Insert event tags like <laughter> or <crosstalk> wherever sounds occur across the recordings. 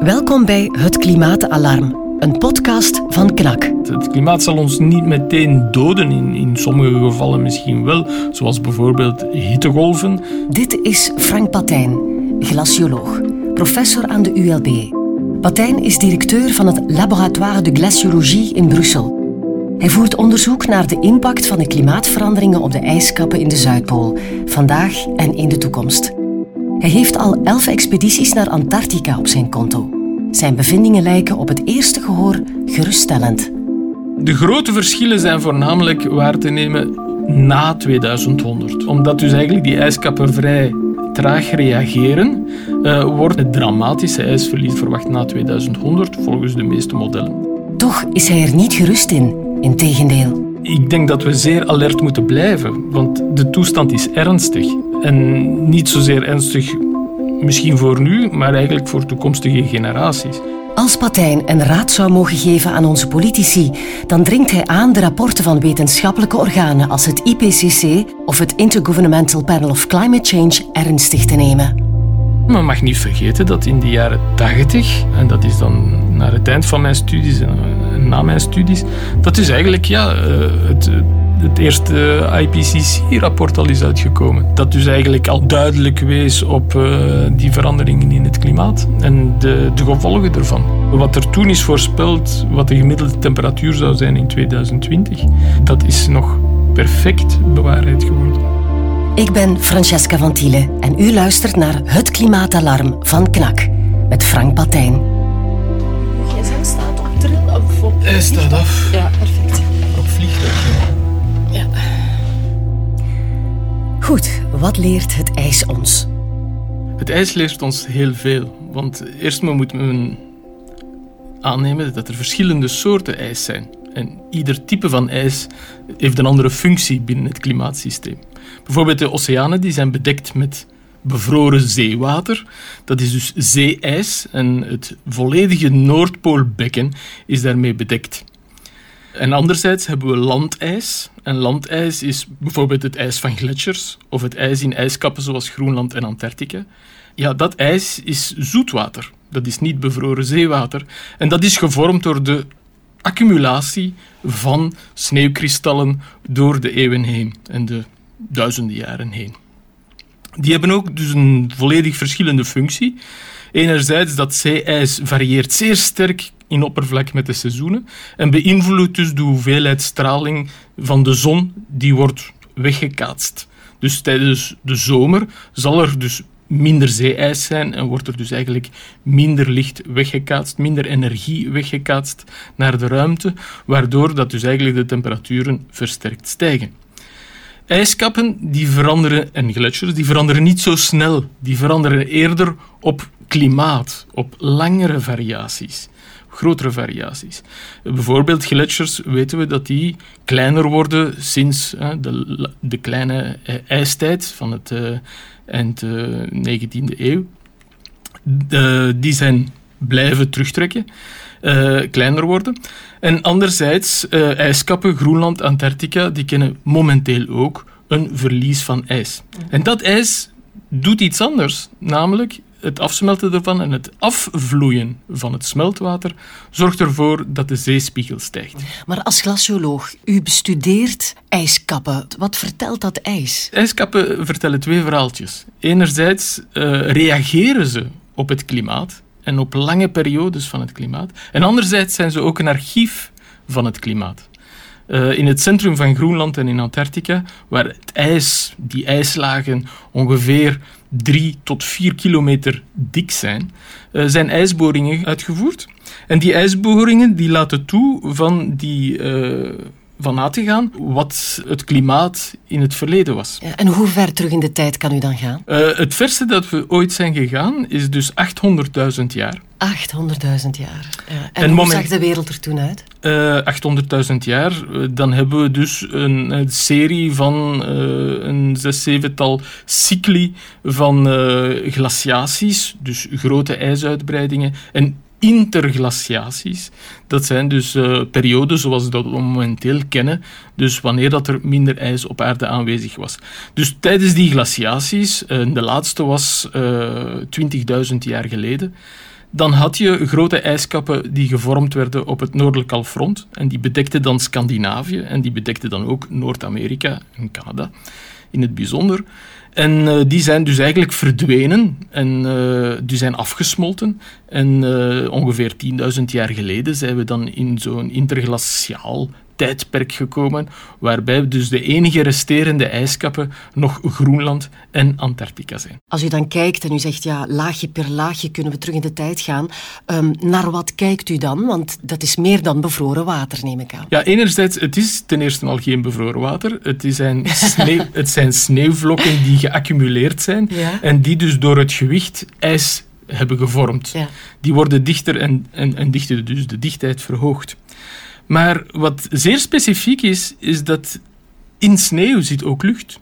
Welkom bij Het Klimaatalarm, een podcast van KNAK. Het klimaat zal ons niet meteen doden, in, in sommige gevallen misschien wel, zoals bijvoorbeeld hittegolven. Dit is Frank Patijn, glacioloog, professor aan de ULB. Patijn is directeur van het Laboratoire de Glaciologie in Brussel. Hij voert onderzoek naar de impact van de klimaatveranderingen op de ijskappen in de Zuidpool, vandaag en in de toekomst. Hij heeft al elf expedities naar Antarctica op zijn konto. Zijn bevindingen lijken op het eerste gehoor geruststellend. De grote verschillen zijn voornamelijk waar te nemen na 2100. Omdat dus eigenlijk die ijskappen vrij traag reageren, uh, wordt het dramatische ijsverlies verwacht na 2100 volgens de meeste modellen. Toch is hij er niet gerust in, integendeel. Ik denk dat we zeer alert moeten blijven, want de toestand is ernstig. En niet zozeer ernstig misschien voor nu, maar eigenlijk voor toekomstige generaties. Als Patijn een raad zou mogen geven aan onze politici, dan dringt hij aan de rapporten van wetenschappelijke organen als het IPCC of het Intergovernmental Panel of Climate Change ernstig te nemen. Men mag niet vergeten dat in de jaren 80, en dat is dan naar het eind van mijn studies en na mijn studies, dat is eigenlijk ja, eh, het het eerste IPCC-rapport al is uitgekomen. Dat dus eigenlijk al duidelijk wees op uh, die veranderingen in het klimaat en de, de gevolgen ervan. Wat er toen is voorspeld, wat de gemiddelde temperatuur zou zijn in 2020, dat is nog perfect bewaarheid geworden. Ik ben Francesca van Tiele en u luistert naar Het Klimaatalarm van KNAK met Frank Patijn. Gsm staat op trill of op... Hij staat af. Ja, perfect. Op vliegtuig. Goed, wat leert het ijs ons? Het ijs leert ons heel veel. Want eerst maar moet men aannemen dat er verschillende soorten ijs zijn. En ieder type van ijs heeft een andere functie binnen het klimaatsysteem. Bijvoorbeeld de oceanen die zijn bedekt met bevroren zeewater. Dat is dus zeeijs en het volledige Noordpoolbekken is daarmee bedekt. En anderzijds hebben we landijs. En landijs is bijvoorbeeld het ijs van gletsjers of het ijs in ijskappen zoals Groenland en Antarctica. Ja, dat ijs is zoetwater. Dat is niet bevroren zeewater. En dat is gevormd door de accumulatie van sneeuwkristallen door de eeuwen heen en de duizenden jaren heen. Die hebben ook dus een volledig verschillende functie. Enerzijds dat zeeijs varieert zeer sterk in oppervlak met de seizoenen en beïnvloedt dus de hoeveelheid straling van de zon die wordt weggekaatst. Dus tijdens de zomer zal er dus minder zeeijs zijn en wordt er dus eigenlijk minder licht weggekaatst, minder energie weggekaatst naar de ruimte, waardoor dat dus eigenlijk de temperaturen versterkt stijgen. Ijskappen die veranderen, en gletsjers, die veranderen niet zo snel. Die veranderen eerder op klimaat, op langere variaties grotere variaties. Bijvoorbeeld gletsjers weten we dat die kleiner worden sinds de, de kleine eh, ijstijd van het uh, eind 19e eeuw. die zijn blijven terugtrekken, kleiner worden. En anderzijds, ijskappen, Groenland, Antarctica, die kennen momenteel ook een verlies van ijs. En dat ijs doet iets anders, namelijk het afsmelten ervan en het afvloeien van het smeltwater zorgt ervoor dat de zeespiegel stijgt. Maar als glacioloog, u bestudeert ijskappen. Wat vertelt dat ijs? Ijskappen vertellen twee verhaaltjes. Enerzijds uh, reageren ze op het klimaat en op lange periodes van het klimaat. En anderzijds zijn ze ook een archief van het klimaat. Uh, in het centrum van Groenland en in Antarctica, waar het ijs, die ijslagen ongeveer drie tot vier kilometer dik zijn, uh, zijn ijsboringen uitgevoerd. En die ijsboringen die laten toe van die uh, van na te gaan wat het klimaat in het verleden was. Ja, en hoe ver terug in de tijd kan u dan gaan? Uh, het verste dat we ooit zijn gegaan is dus 800.000 jaar. 800.000 jaar. Ja. En, en, hoe zag de wereld er toen uit? Uh, 800.000 jaar, dan hebben we dus een, een serie van uh, een zes, zevental cycli van glaciaties, dus grote ijsuitbreidingen. En interglaciaties. Dat zijn dus uh, perioden zoals we dat momenteel kennen, dus wanneer dat er minder ijs op aarde aanwezig was. Dus tijdens die glaciaties, uh, de laatste was uh, eh, 20.000 jaar geleden, dan had je grote ijskappen die gevormd werden op het noordelijk halfrond en die bedekten dan Scandinavië en die bedekten dan ook Noord-Amerika en Canada in het bijzonder. En uh, die zijn dus eigenlijk verdwenen en uh, die zijn afgesmolten. En uh, ongeveer 10.000 jaar geleden zijn we dan in zo'n interglaciaal tijdperk gekomen, waarbij dus de enige resterende ijskappen nog Groenland en Antarctica zijn. Als u dan kijkt en u zegt, ja, laagje per laagje kunnen we terug in de tijd gaan, um, naar wat kijkt u dan? Want dat is meer dan bevroren water, neem ik aan. Ja, enerzijds, het is ten eerste al geen bevroren water. Het, is een <laughs> sneeuw, het zijn sneeuwvlokken die geaccumuleerd zijn ja. en die dus door het gewicht ijs hebben gevormd. Ja. Die worden dichter en, en, en dichter, dus de dichtheid verhoogt. Maar wat zeer specifiek is, is dat in sneeuw zit ook lucht.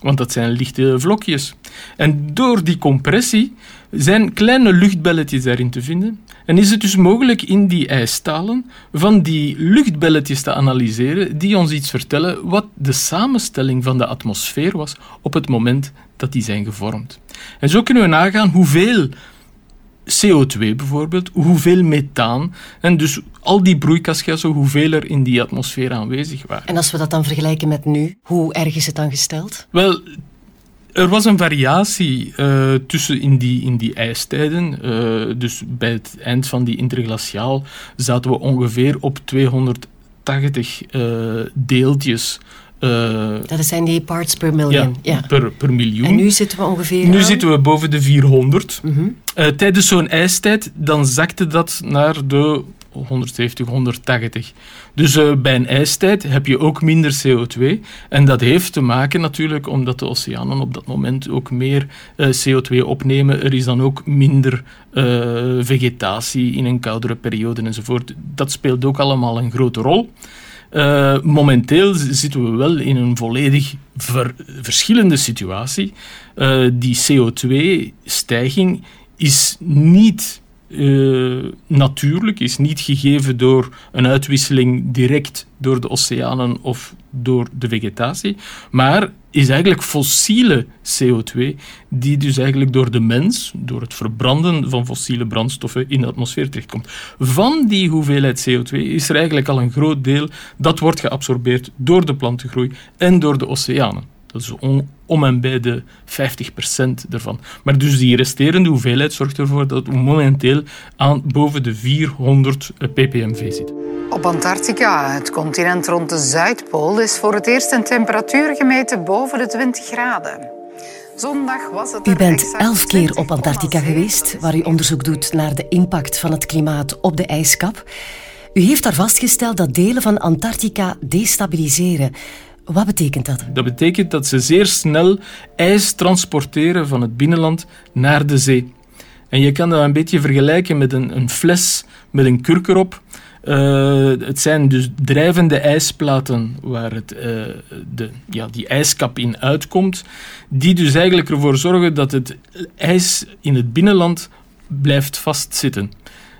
Want dat zijn lichte vlokjes. En door die compressie zijn kleine luchtbelletjes daarin te vinden. En is het dus mogelijk in die ijstalen van die luchtbelletjes te analyseren die ons iets vertellen wat de samenstelling van de atmosfeer was op het moment dat die zijn gevormd. En zo kunnen we nagaan hoeveel CO2 bijvoorbeeld, hoeveel methaan en dus al die broeikasgassen, hoeveel er in die atmosfeer aanwezig waren. En als we dat dan vergelijken met nu, hoe erg is het dan gesteld? Wel, er was een variatie uh, tussen in die, in die ijstijden. Uh, dus bij het eind van die interglaciaal zaten we ongeveer op 280 uh, eh, deeltjes dat zijn die parts per million. Ja, Per, per miljoen. En nu zitten we ongeveer. Nu zitten we boven de 400. Mm -hmm. uh, tijdens zo'n ijstijd dan zakte dat naar de 170, 180. Dus uh, bij een ijstijd heb je ook minder CO2. En dat heeft te maken natuurlijk omdat de oceanen op dat moment ook meer CO2 opnemen. Er is dan ook minder vegetatie in een koudere periode enzovoort. Dat speelt ook allemaal een grote rol. Uh, momenteel zitten we wel in een volledig ver, verschillende situatie. Uh, die CO2-stijging is niet uh, natuurlijk, is niet gegeven door een uitwisseling direct door de oceanen of door de vegetatie, maar is eigenlijk fossiele CO2, die dus eigenlijk door de mens, door het verbranden van fossiele brandstoffen in de atmosfeer terechtkomt. Van die hoeveelheid CO2 is er eigenlijk al een groot deel dat wordt geabsorbeerd door de plantengroei en door de oceanen. Dat is om en bij de 50% ervan. Maar dus die resterende hoeveelheid zorgt ervoor dat we momenteel aan boven de 400 ppmv zitten. Op Antarctica, het continent rond de Zuidpool, is voor het eerst een temperatuur gemeten boven de 20 graden. Zondag was het. U bent elf keer op Antarctica geweest, waar u onderzoek doet naar de impact van het klimaat op de ijskap. U heeft daar vastgesteld dat delen van Antarctica destabiliseren. Wat betekent dat? Dat betekent dat ze zeer snel ijs transporteren van het binnenland naar de zee. En je kan dat een beetje vergelijken met een, een fles met een kurk erop. Uh, het zijn dus drijvende ijsplaten waar het, uh, de, ja, die ijskap in uitkomt, die dus eigenlijk ervoor zorgen dat het ijs in het binnenland blijft vastzitten.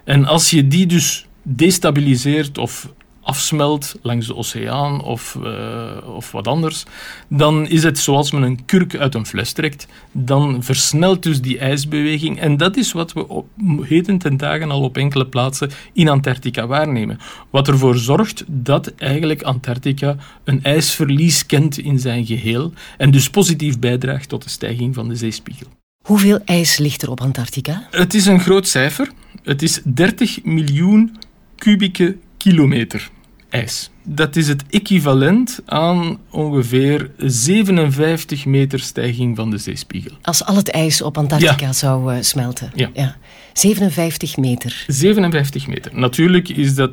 En als je die dus destabiliseert of afsmelt langs de oceaan of, uh, of wat anders, dan is het zoals men een kurk uit een fles trekt. Dan versnelt dus die ijsbeweging. En dat is wat we op heden ten dagen al op enkele plaatsen in Antarctica waarnemen. Wat ervoor zorgt dat eigenlijk Antarctica een ijsverlies kent in zijn geheel en dus positief bijdraagt tot de stijging van de zeespiegel. Hoeveel ijs ligt er op Antarctica? Het is een groot cijfer. Het is 30 miljoen kubieke kilometer ijs. Dat is het equivalent aan ongeveer 57 meter stijging van de zeespiegel. Als al het ijs op Antarctica zou uh, smelten. Ja. ja. 57 meter. 57 meter. Natuurlijk is dat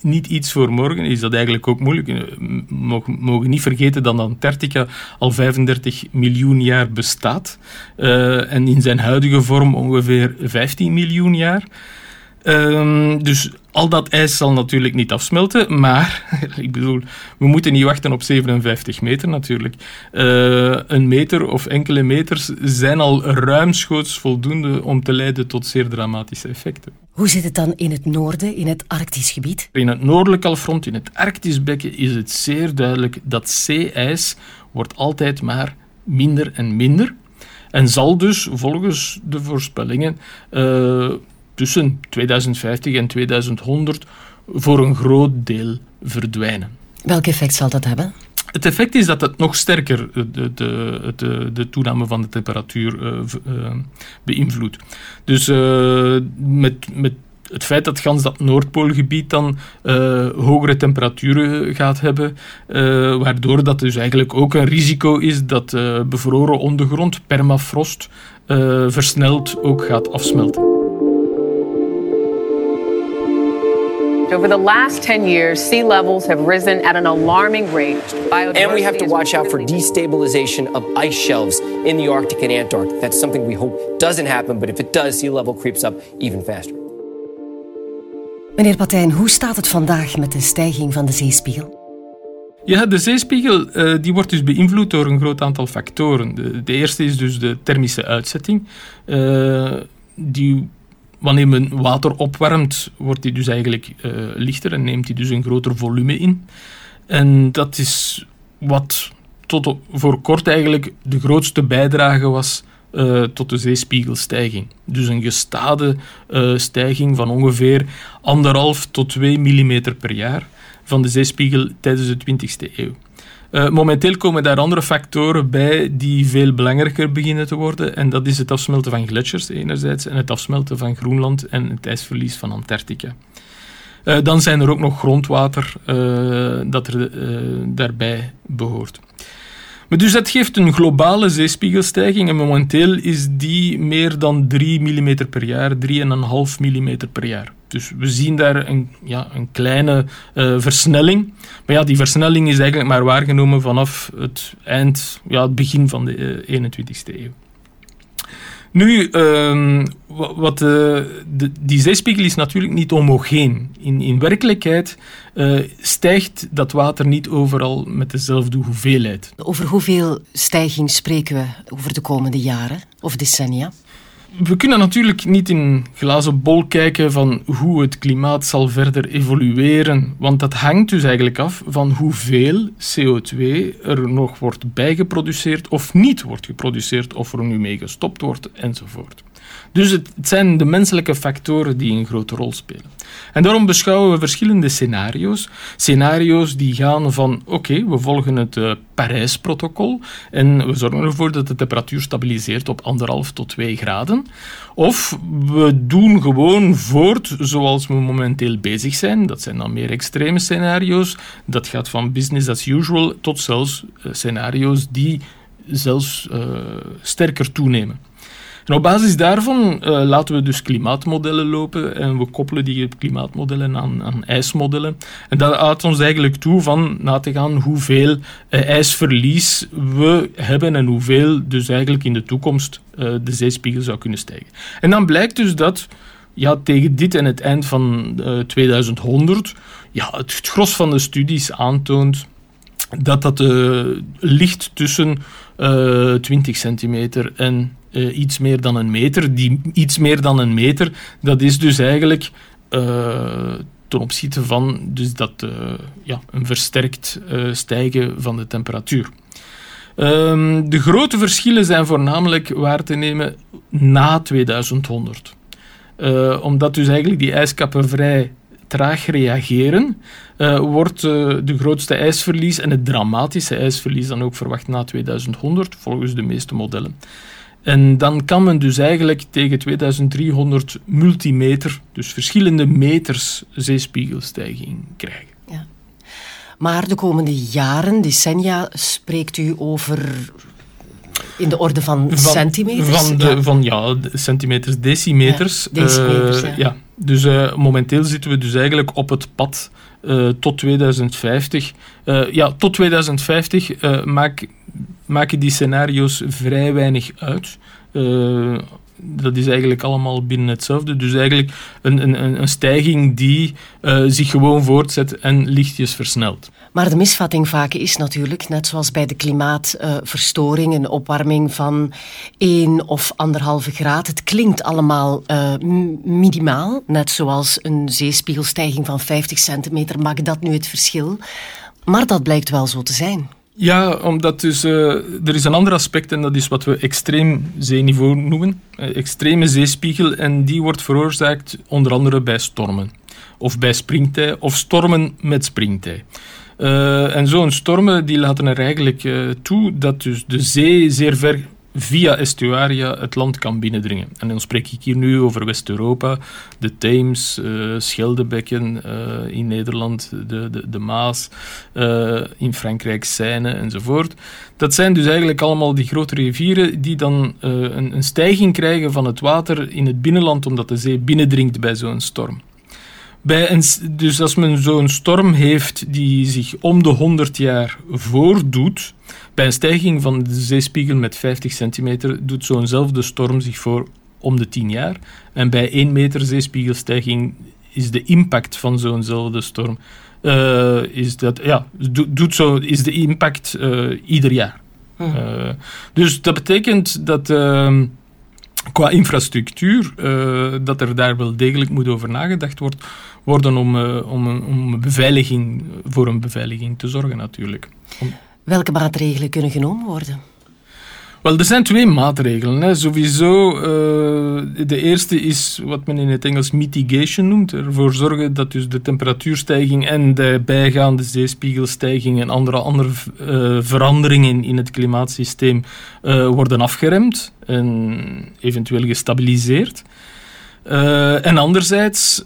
niet iets voor morgen, is dat eigenlijk ook moeilijk. We eh, mogen niet vergeten dat Antarctica al 35 miljoen jaar bestaat. Uh, en in zijn huidige vorm ongeveer 15 miljoen jaar. Um, dus al dat ijs zal natuurlijk niet afsmelten, maar <laughs> ik bedoel, we moeten niet wachten op 57 meter natuurlijk. Uh, een meter of enkele meters zijn al ruimschoots voldoende om te leiden tot zeer dramatische effecten. Hoe zit het dan in het noorden, in het Arktisch gebied? In het noordelijk halfrond, in het Arktisch bekken, is het zeer duidelijk dat zeeijs wordt altijd maar minder en minder. En zal dus volgens de voorspellingen uh, tussen 2050 en 2100 voor een groot deel verdwijnen. Welk effect zal dat hebben? Het effect is dat het nog sterker de, de, de, de toename van de temperatuur uh, uh, beïnvloedt. Dus uh, met, met het feit dat gans dat Noordpoolgebied dan hogere temperaturen gaat hebben, waardoor dat dus eigenlijk ook een risico is dat bevroren ondergrond, permafrost, versneld ook gaat afsmelten. Over the last 10 years, sea levels have risen at an alarming rate. And we have to watch out for destabilization of ice shelves in the Arctic and Antarctic. That's something we hope doesn't happen, but if it does, sea level creeps up even faster. Meneer Patijn, hoe staat het vandaag met de stijging van de zeespiegel? Ja, de zeespiegel uh, die wordt dus beïnvloed door een groot aantal factoren. De, de eerste is dus de thermische uitzetting. Uh, die wanneer men water opwarmt, wordt die dus eigenlijk uh, lichter en neemt hij dus een groter volume in. En dat is wat tot voor kort eigenlijk de grootste bijdrage was uh, tot de zeespiegelstijging. Dus een gestade uh, stijging van ongeveer anderhalf tot 2 mm per jaar van de zeespiegel tijdens de 20e eeuw. Uh, momenteel komen daar andere factoren bij die veel belangrijker beginnen te worden. En dat is het afsmelten van gletsjers enerzijds en het afsmelten van Groenland en het ijsverlies van Antarctica. Uh, dan zijn er ook nog grondwater uh, dat er daarbij behoort. Maar dus dat geeft een globale zeespiegelstijging en momenteel is die meer dan 3 mm per jaar, 3,5 mm per jaar. Dus we zien daar een, ja, een kleine uh, versnelling. Maar ja, die versnelling is eigenlijk maar waargenomen vanaf het eind, ja, het begin van de uh, 21ste eeuw. Nu, uh, wat, uh, de, die zeespiegel is natuurlijk niet homogeen. In, in werkelijkheid stijgt dat water niet overal met dezelfde hoeveelheid. Over hoeveel stijging spreken we over de komende jaren of decennia? We kunnen natuurlijk niet in glazen bol kijken van hoe het klimaat zal verder evolueren, want dat hangt dus eigenlijk af van hoeveel CO2 er nog wordt bijgeproduceerd of niet wordt geproduceerd, of er nu mee gestopt wordt enzovoort. Dus het, zijn de menselijke factoren die een grote rol spelen. En daarom beschouwen we verschillende scenario's. Scenario's die gaan van, oké, we volgen het uh, Parijs-protocol en we zorgen ervoor dat de temperatuur stabiliseert op anderhalf tot twee graden. Of we doen gewoon voort zoals we momenteel bezig zijn. Dat zijn dan meer extreme scenario's. Dat gaat van business as usual tot zelfs uh, scenario's die zelfs uh, sterker toenemen. Op basis daarvan uh, laten we dus klimaatmodellen lopen en we koppelen die klimaatmodellen aan, aan ijsmodellen. En dat houdt ons eigenlijk toe van na te gaan hoeveel uh, ijsverlies we hebben en hoeveel dus eigenlijk in de toekomst uh, de zeespiegel zou kunnen stijgen. En dan blijkt dus dat ja, tegen dit en het eind van 2100 ja, het, het gros van de studies aantoont dat dat ligt tussen 20 centimeter en uh, iets meer dan een meter. Die iets meer dan een meter, dat is dus eigenlijk uh, ten opzichte van dus dat, uh, ja, een versterkt stijgen van de temperatuur. Um, de grote verschillen zijn voornamelijk waar te nemen na 2100. omdat dus eigenlijk die ijskappen vrij traag reageren, wordt uh, de grootste ijsverlies en het dramatische ijsverlies dan ook verwacht na 2100, volgens de meeste modellen. En dan kan men dus eigenlijk tegen 2300 multimeter, dus verschillende meters zeespiegelstijging krijgen. Ja. Maar de komende jaren, decennia, spreekt u over in de orde van, van centimeters? Van, de, ja. van ja, centimeters, decimeters. Ja, decimeters uh, ja. Dus uh, momenteel zitten we dus eigenlijk op het pad uh, tot 2050. ja, tot 2050 maak maken die scenario's vrij weinig uit. Dat is eigenlijk allemaal binnen hetzelfde. Dus eigenlijk een, een, een stijging die uh, zich gewoon voortzet en lichtjes versnelt. Maar de misvatting vaak is natuurlijk, net zoals bij de klimaatverstoring, een opwarming van 1 of 1,5 graad. Het klinkt allemaal uh, minimaal, net zoals een zeespiegelstijging van 50 centimeter. Maakt dat nu het verschil? Maar dat blijkt wel zo te zijn. Ja, omdat dus, uh, er is een ander aspect en dat is wat we extreem zeeniveau noemen. Uh, extreme zeespiegel en die wordt veroorzaakt onder andere bij stormen. Of bij springtij, of stormen met springtij. Uh, en zo'n stormen die laten er eigenlijk toe dat dus de zee zeer ver via estuaria het land kan binnendringen. En dan spreek ik hier nu over West-Europa, de Theems, uh, Scheldebekken uh, in Nederland, de, de, de Maas, uh, in Frankrijk Seine enzovoort. Dat zijn dus eigenlijk allemaal die grote rivieren die dan een, een stijging krijgen van het water in het binnenland omdat de zee binnendringt bij zo'n storm. Bij een, dus als men zo'n storm heeft die zich om de 100 jaar voordoet, bij een stijging van de zeespiegel met 50 centimeter doet zo'nzelfde storm zich voor om de 10 jaar. En bij 1 meter zeespiegelstijging is de impact van zo'nzelfde storm uh, is dat, ja, doet zo, is de impact uh, ieder jaar. Uh, dus dat betekent dat ehm, qua infrastructuur, dat er daar wel degelijk moet over nagedacht wordt, worden om, om, om beveiliging, voor een beveiliging te zorgen natuurlijk. Om, Welke maatregelen kunnen genomen worden? Wel, er zijn twee maatregelen. Hè. Sowieso, uh, de eerste is wat men in het Engels mitigation noemt. Ervoor zorgen dat dus de temperatuurstijging en de bijgaande zeespiegelstijging en andere, andere uh, veranderingen in het klimaatsysteem uh, worden afgeremd en eventueel gestabiliseerd. en anderzijds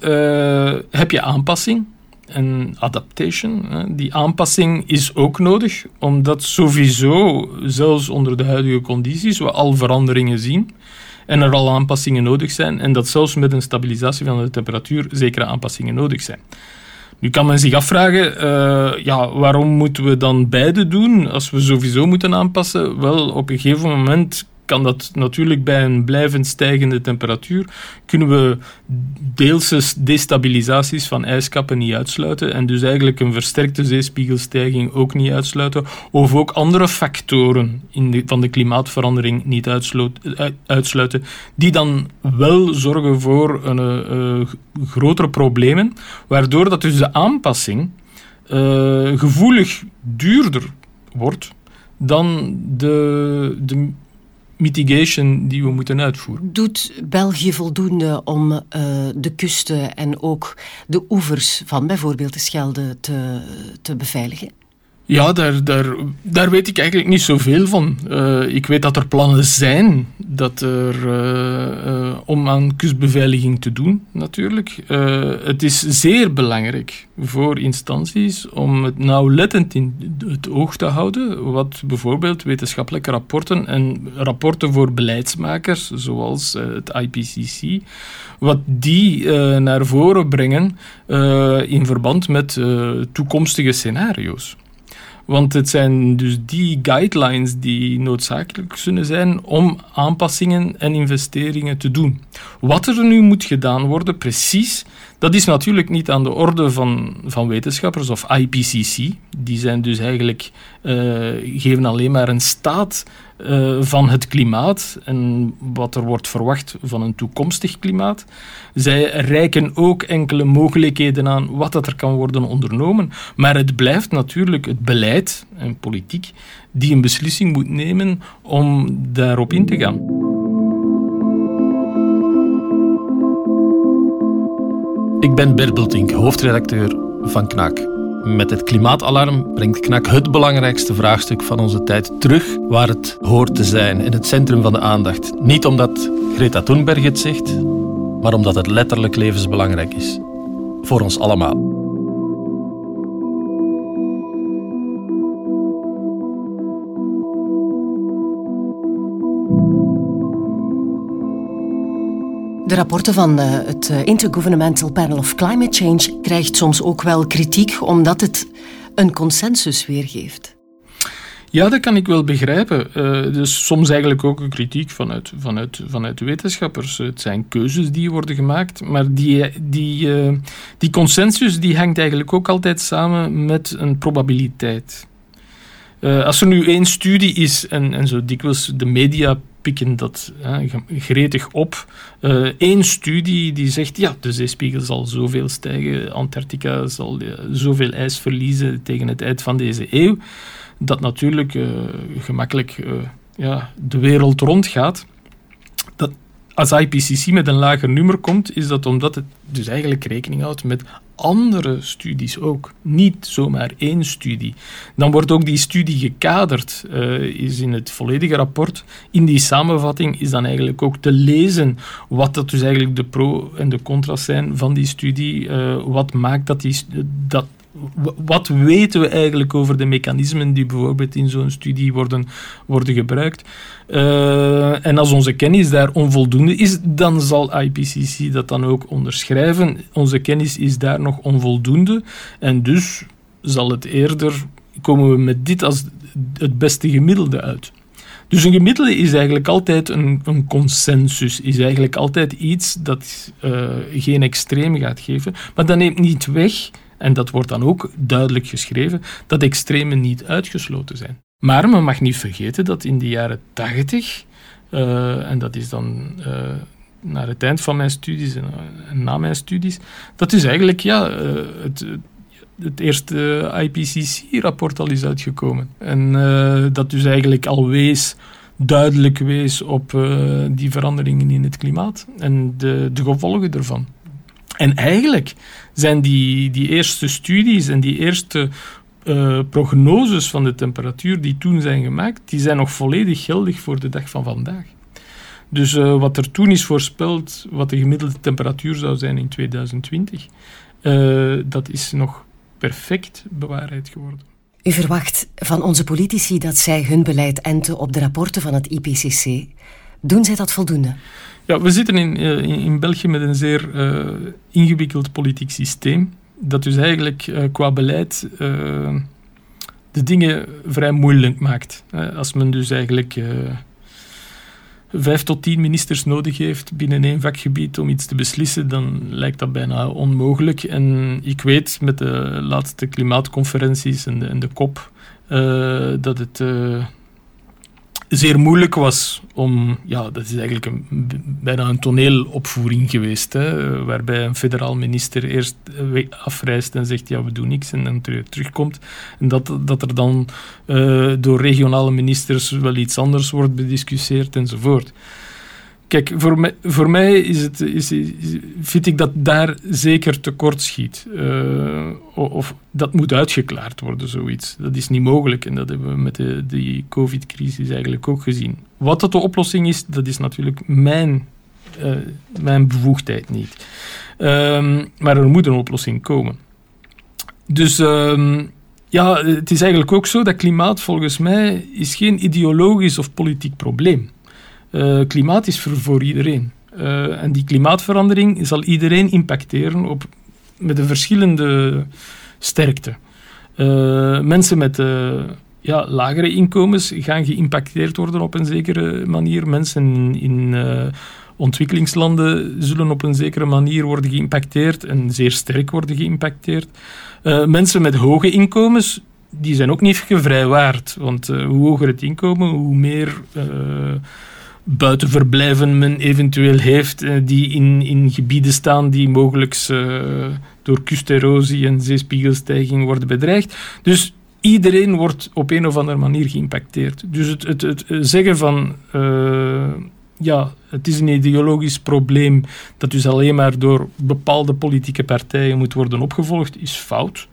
heb je aanpassing en adaptation. Die aanpassing is ook nodig, omdat sowieso, zelfs onder de huidige condities, we al veranderingen zien en er al aanpassingen nodig zijn en dat zelfs met een stabilisatie van de temperatuur zekere aanpassingen nodig zijn. Nu kan men zich afvragen, uh, ja, waarom moeten we dan beide doen als we sowieso moeten aanpassen? Wel, op een gegeven moment kan dat natuurlijk bij een blijvend stijgende temperatuur, kunnen we deelse destabilisaties van ijskappen niet uitsluiten en dus eigenlijk een versterkte zeespiegelstijging ook niet uitsluiten of ook andere factoren in van de klimaatverandering niet uitsluiten, die dan wel zorgen voor een, uh, grotere problemen, waardoor dat dus de aanpassing gevoelig duurder wordt dan de, de mitigation die we moeten uitvoeren. Doet België voldoende om uh, de kusten en ook de oevers van bijvoorbeeld de Schelde te, te beveiligen? Ja, daar, daar, daar weet ik eigenlijk niet zoveel van. Uh, ik weet dat er plannen zijn dat er, uh, uh, om aan kustbeveiliging te doen, natuurlijk. het is zeer belangrijk voor instanties om het nauwlettend in het oog te houden, wat bijvoorbeeld wetenschappelijke rapporten en rapporten voor beleidsmakers, zoals het IPCC, wat die naar voren brengen in verband met toekomstige scenario's. Want het zijn dus die guidelines die noodzakelijk zullen zijn om aanpassingen en investeringen te doen. Wat er nu moet gedaan worden, precies, dat is natuurlijk niet aan de orde van, van wetenschappers of IPCC. Die zijn dus eigenlijk, uh, geven alleen maar een staat uh, van het klimaat en wat er wordt verwacht van een toekomstig klimaat. Zij reiken ook enkele mogelijkheden aan wat dat er kan worden ondernomen. Maar het blijft natuurlijk het beleid en politiek die een beslissing moet nemen om daarop in te gaan. Ik ben Bert Bultink, hoofdredacteur van KNAK. Met het klimaatalarm brengt KNAK het belangrijkste vraagstuk van onze tijd terug waar het hoort te zijn, in het centrum van de aandacht. Niet omdat Greta Thunberg het zegt, maar omdat het letterlijk levensbelangrijk is. Voor ons allemaal. Rapporten van eh, het eh, Intergovernmental Panel of Climate Change krijgt soms ook wel kritiek omdat het een consensus weergeeft. Ja, dat kan ik wel begrijpen. Uh, dus soms eigenlijk ook een kritiek vanuit, vanuit, vanuit wetenschappers. Het zijn keuzes die worden gemaakt, maar die, die, die consensus die hangt eigenlijk ook altijd samen met een probabiliteit. Als er nu één studie is, en, en zo dikwijls de media pikken dat gretig op. Eén studie die zegt, ja, de zeespiegel zal zoveel stijgen, Antarctica zal zoveel ijs verliezen tegen het eind van deze eeuw dat natuurlijk uh, gemakkelijk ja, de wereld rondgaat. Dat als IPCC met een lager nummer komt, is dat omdat het dus eigenlijk rekening houdt met andere studies ook. Niet zomaar één studie. Dan wordt ook die studie gekaderd, uh, is in het volledige rapport. In die samenvatting is dan eigenlijk ook te lezen wat dat dus eigenlijk de pro- en de contra's zijn van die studie. Uh, wat maakt dat, die, dat wat weten we eigenlijk over de mechanismen die bijvoorbeeld in zo'n studie worden, worden gebruikt? Uh, en als onze kennis daar onvoldoende is, dan zal IPCC dat dan ook onderschrijven. Onze kennis is daar nog onvoldoende en dus zal het eerder, komen we met dit als het beste gemiddelde uit. Dus een gemiddelde is eigenlijk altijd een, een consensus, is eigenlijk altijd iets dat uh, geen extreem gaat geven, maar dat neemt niet weg en dat wordt dan ook duidelijk geschreven, dat extremen niet uitgesloten zijn. Maar men mag niet vergeten dat in de jaren 80, uh, en dat is dan uh, naar het eind van mijn studies en, en na mijn studies, dat is eigenlijk ja, het, het eerste IPCC-rapport al is uitgekomen. En dat dus eigenlijk al wees duidelijk wees op die veranderingen in het klimaat en de, de gevolgen ervan. En eigenlijk zijn die, die eerste studies en die eerste uh, prognoses van de temperatuur die toen zijn gemaakt, die zijn nog volledig geldig voor de dag van vandaag. Dus uh, wat er toen is voorspeld, wat de gemiddelde temperatuur zou zijn in 2020, uh, eh, dat is nog perfect bewaarheid geworden. U verwacht van onze politici dat zij hun beleid enten op de rapporten van het IPCC. Doen zij dat voldoende? Ja, we zitten in, in, in België met een zeer uh, ingewikkeld politiek systeem. Dat dus eigenlijk uh, qua beleid de dingen vrij moeilijk maakt. als men dus eigenlijk vijf tot tien ministers nodig heeft binnen één vakgebied om iets te beslissen, dan lijkt dat bijna onmogelijk. En ik weet met de laatste klimaatconferenties en de, en de COP dat het zeer moeilijk was om, ja, dat is eigenlijk een, bijna een toneelopvoering geweest, hè, waarbij een federaal minister eerst afreist en zegt, ja, we doen niks, en dan terugkomt. En dat, dat er dan uh, door regionale ministers wel iets anders wordt bediscussieerd enzovoort. Kijk, voor mij, voor mij is het, is, vind ik dat daar zeker tekort schiet. Uh, of dat moet uitgeklaard worden, zoiets. Dat is niet mogelijk en dat hebben we met de, de COVID-crisis eigenlijk ook gezien. Wat dat de oplossing is, dat is natuurlijk mijn, uh, mijn bevoegdheid niet. Um, maar er moet een oplossing komen. Dus um, ja, het is eigenlijk ook zo dat klimaat volgens mij is geen ideologisch of politiek probleem uh, klimaat is voor, iedereen. Uh, en die klimaatverandering zal iedereen impacteren op, met een verschillende sterkte. Uh, mensen met ja, lagere inkomens gaan geïmpacteerd worden op een zekere manier. Mensen in ontwikkelingslanden zullen op een zekere manier worden geïmpacteerd en zeer sterk worden geïmpacteerd. mensen met hoge inkomens die zijn ook niet gevrijwaard. Want hoe hoger het inkomen, hoe meer buitenverblijven men eventueel heeft, eh, die in, in gebieden staan die mogelijk uh, door kusterosie en zeespiegelstijging worden bedreigd. Dus iedereen wordt op een of andere manier geïmpacteerd. Dus het, het, het zeggen van ja, het is een ideologisch probleem dat dus alleen maar door bepaalde politieke partijen moet worden opgevolgd, is fout.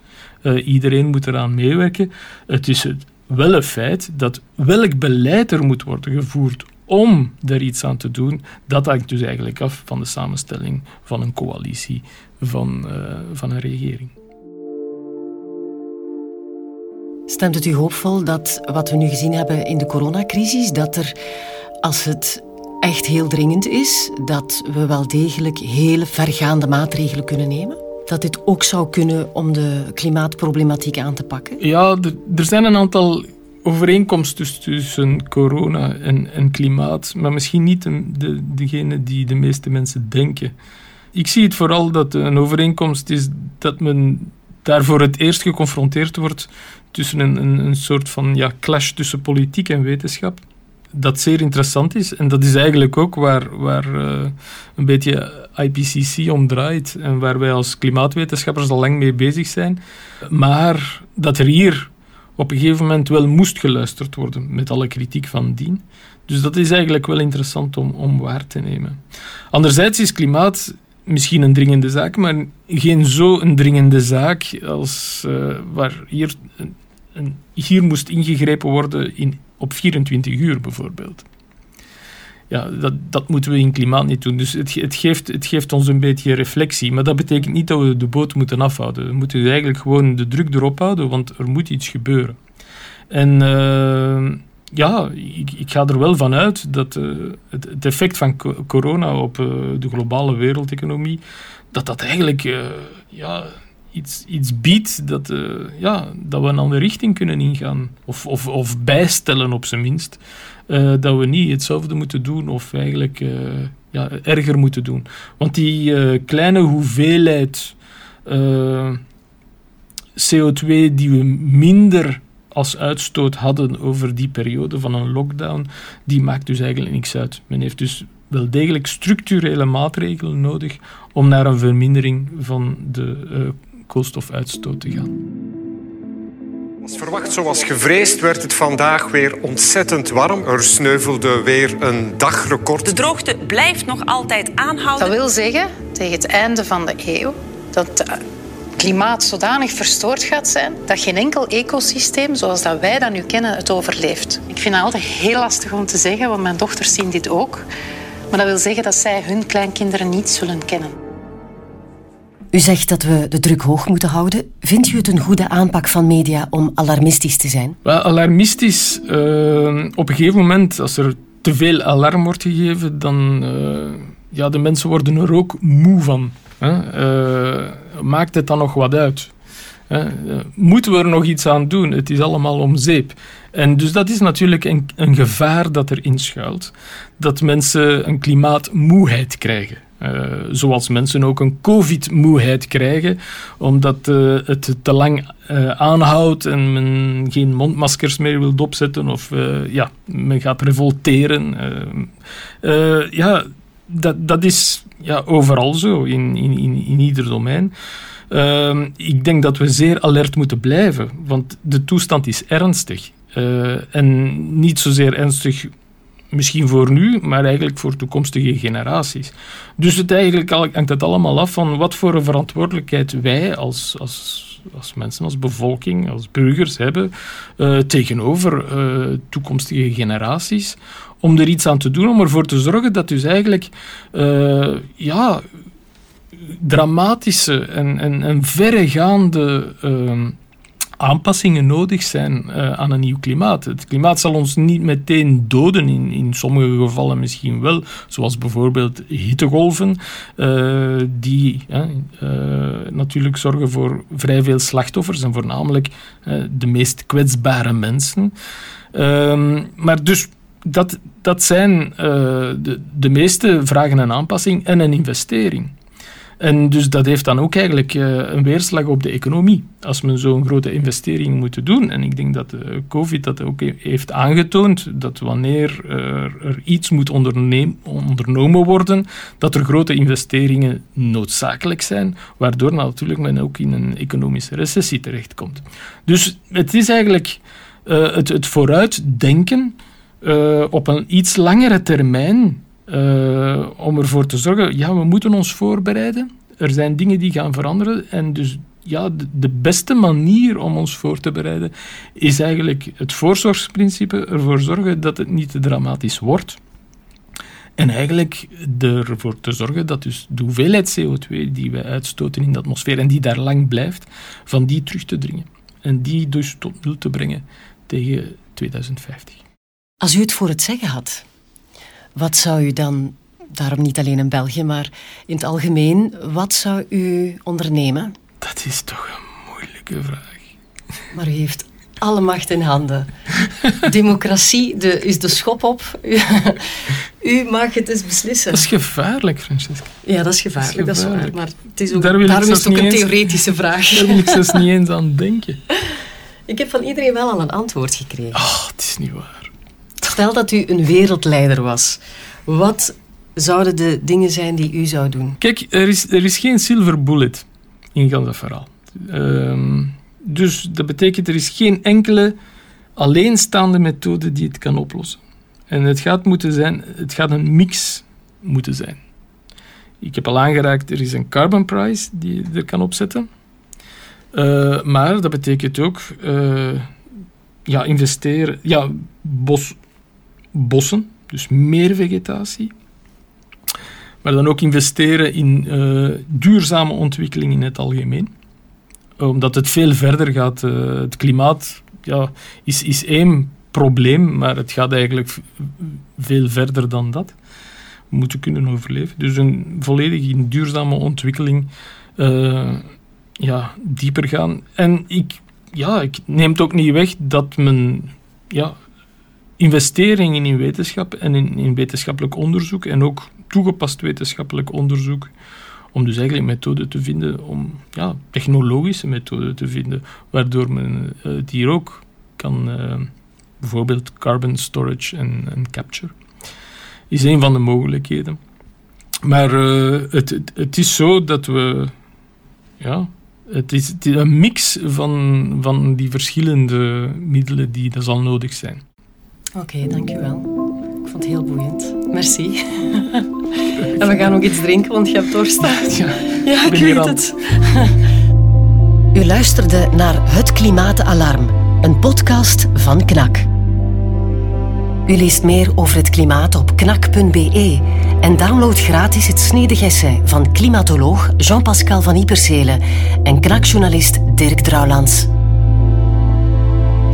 Iedereen moet eraan meewerken. Het is wel een feit dat welk beleid er moet worden gevoerd om er iets aan te doen, dat hangt dus eigenlijk af van de samenstelling van een coalitie, van, uh, van een regering. Stemt het u hoopvol dat wat we nu gezien hebben in de coronacrisis, dat er, als het echt heel dringend is, dat we wel degelijk hele vergaande maatregelen kunnen nemen? Dat dit ook zou kunnen om de klimaatproblematiek aan te pakken? Ja, er zijn een aantal overeenkomst dus tussen corona en, en klimaat, maar misschien niet de, de, degene die de meeste mensen denken. Ik zie het vooral dat een overeenkomst is dat men daar voor het eerst geconfronteerd wordt tussen een, een, een soort van ja, clash tussen politiek en wetenschap. Dat zeer interessant is. En dat is eigenlijk ook waar, waar uh, een beetje IPCC om draait. En waar wij als klimaatwetenschappers al lang mee bezig zijn. Maar dat er hier op een gegeven moment wel moest geluisterd worden, met alle kritiek van dien. Dus dat is eigenlijk wel interessant om, om waar te nemen. Anderzijds is klimaat misschien een dringende zaak, maar geen zo een dringende zaak als uh, waar hier, een, hier moest ingegrepen worden in, op 24 uur bijvoorbeeld. Ja, dat, dat moeten we in klimaat niet doen. Dus het, het, geeft, het geeft ons een beetje reflectie. Maar dat betekent niet dat we de boot moeten afhouden. We moeten eigenlijk gewoon de druk erop houden, want er moet iets gebeuren. En uh, ja, ik, ik, ga er wel van uit dat uh, het, effect van corona op uh, de globale wereldeconomie, dat dat eigenlijk ja, iets, iets biedt dat, ja, dat we een andere richting kunnen ingaan. Of, of, of bijstellen op zijn minst. Dat we niet hetzelfde moeten doen of eigenlijk ja, erger moeten doen. Want die kleine hoeveelheid CO2 die we minder als uitstoot hadden over die periode van een lockdown, die maakt dus eigenlijk niks uit. Men heeft dus wel degelijk structurele maatregelen nodig om naar een vermindering van de koolstofuitstoot te gaan. Als verwacht, zoals gevreesd, werd het vandaag weer ontzettend warm. Er sneuvelde weer een dagrecord. De droogte blijft nog altijd aanhouden. Dat wil zeggen, tegen het einde van de eeuw, dat klimaat zodanig verstoord gaat zijn dat geen enkel ecosysteem zoals dat wij dat nu kennen het overleeft. Ik vind dat altijd heel lastig om te zeggen, want mijn dochters zien dit ook. Maar dat wil zeggen dat zij hun kleinkinderen niet zullen kennen. U zegt dat we de druk hoog moeten houden. Vindt u het een goede aanpak van media om alarmistisch te zijn? Wel, alarmistisch, uh, op een gegeven moment, als er te veel alarm wordt gegeven, dan uh, ja, de mensen worden er ook moe van. Uh, maakt het dan nog wat uit? moeten we er nog iets aan doen? Het is allemaal om zeep. En dus dat is natuurlijk een, een gevaar dat erin schuilt. Dat mensen een klimaatmoeheid krijgen. Uh, zoals mensen ook een covid-moeheid krijgen, omdat uh, het te lang uh, aanhoudt en men geen mondmaskers meer wil opzetten of ja, men gaat revolteren. ja, dat, dat is ja, overal zo, in, in, in, in ieder domein. Uh, ik denk dat we zeer alert moeten blijven, want de toestand is ernstig. En niet zozeer ernstig misschien voor nu, maar eigenlijk voor toekomstige generaties. Dus het eigenlijk hangt het allemaal af van wat voor een verantwoordelijkheid wij als, als, als mensen, als bevolking, als burgers hebben uh, tegenover uh, toekomstige generaties om er iets aan te doen, om ervoor te zorgen dat dus eigenlijk uh, ja, dramatische en, en, en verregaande uh, aanpassingen nodig zijn uh, aan een nieuw klimaat. Het klimaat zal ons niet meteen doden, in, in sommige gevallen misschien wel, zoals bijvoorbeeld hittegolven, uh, die natuurlijk zorgen voor vrij veel slachtoffers en voornamelijk de meest kwetsbare mensen. Ehm, maar dus dat, dat zijn de, de meeste vragen een aanpassing en een investering. En dus dat heeft dan ook eigenlijk uh, een weerslag op de economie. Als men zo'n grote investering moet doen. En ik denk dat uh, COVID dat ook heeft aangetoond. Dat wanneer er iets moet ondernomen worden, dat er grote investeringen noodzakelijk zijn. Waardoor natuurlijk men ook in een economische recessie terechtkomt. Dus het is eigenlijk het, het vooruitdenken op een iets langere termijn uh, om ervoor te zorgen, ja, we moeten ons voorbereiden. Er zijn dingen die gaan veranderen en dus ja, de, beste manier om ons voor te bereiden is eigenlijk het voorzorgsprincipe, ervoor zorgen dat het niet te dramatisch wordt. En eigenlijk ervoor te zorgen dat dus de hoeveelheid CO2 die wij uitstoten in de atmosfeer en die daar lang blijft, van die terug te dringen. En die dus tot nul te brengen tegen 2050. Als u het voor het zeggen had, wat zou u dan, daarom niet alleen in België, maar in het algemeen, wat zou u ondernemen? Dat is toch een moeilijke vraag. Maar u heeft alle macht in handen. Democratie de, is de schop op. U mag het eens beslissen. Dat is gevaarlijk, Francesca. Ja, dat is gevaarlijk, dat is, waar. Maar het is ook, Daar daarom is het ook een eens- theoretische vraag. Daar wil ik zelfs niet eens aan denken. Ik heb van iedereen wel al een antwoord gekregen. Oh, het is niet waar. Stel dat u een wereldleider was. Wat zouden de dingen zijn die u zou doen? Kijk, er is, er is geen silver bullet in heel verhaal. Ehm, dus dat betekent er is geen enkele alleenstaande methode die het kan oplossen. En het gaat, moeten zijn, het gaat een mix moeten zijn. Ik heb al aangeraakt, er is een carbon price die je er kan opzetten. Eh, maar dat betekent ook eh, ja, investeren, ja, bos, bossen, dus meer vegetatie. Maar dan ook investeren in eh, duurzame ontwikkeling in het algemeen. Omdat het veel verder gaat. eh, het klimaat ja, is, is één probleem, maar het gaat eigenlijk veel verder dan dat. We moeten kunnen overleven. Dus een volledig in duurzame ontwikkeling eh, ja, dieper gaan. En ik, ja, ik neem het ook niet weg dat men ja, investeringen in wetenschap en in, in wetenschappelijk onderzoek en ook toegepast wetenschappelijk onderzoek, om dus eigenlijk methoden te vinden, om ja, technologische methoden te vinden, waardoor men eh, het hier ook kan, eh, bijvoorbeeld carbon storage en, en capture, is een van de mogelijkheden. Maar eh, het, het, is zo dat we, ja, het is, het is een mix van, van die verschillende middelen die er zal nodig zijn. Oké, dankjewel. Ik vond het heel boeiend. Merci. <laughs> en we gaan ook iets drinken, want je hebt dorst. <laughs> Ja, Ja, ik weet het. U luisterde naar Het Klimaatalarm, een podcast van KNAK. U leest meer over het klimaat op knak.be en download gratis het snedig essay van klimatoloog Jean-Pascal van Ipersele en knakjournalist Dirk Drouwlands.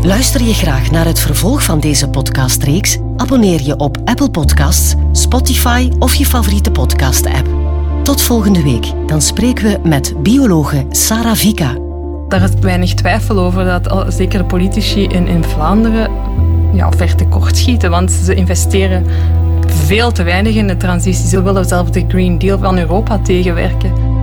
Luister je graag naar het vervolg van deze podcastreeks? Abonneer je op Apple Podcasts, Spotify of je favoriete podcast-app. Tot volgende week, dan spreken we met biologe Sarah Vika. Daar is weinig twijfel over dat zeker politici in, Vlaanderen ja, ver tekort schieten, want ze investeren veel te weinig in de transitie. Ze willen zelfs de Green Deal van Europa tegenwerken.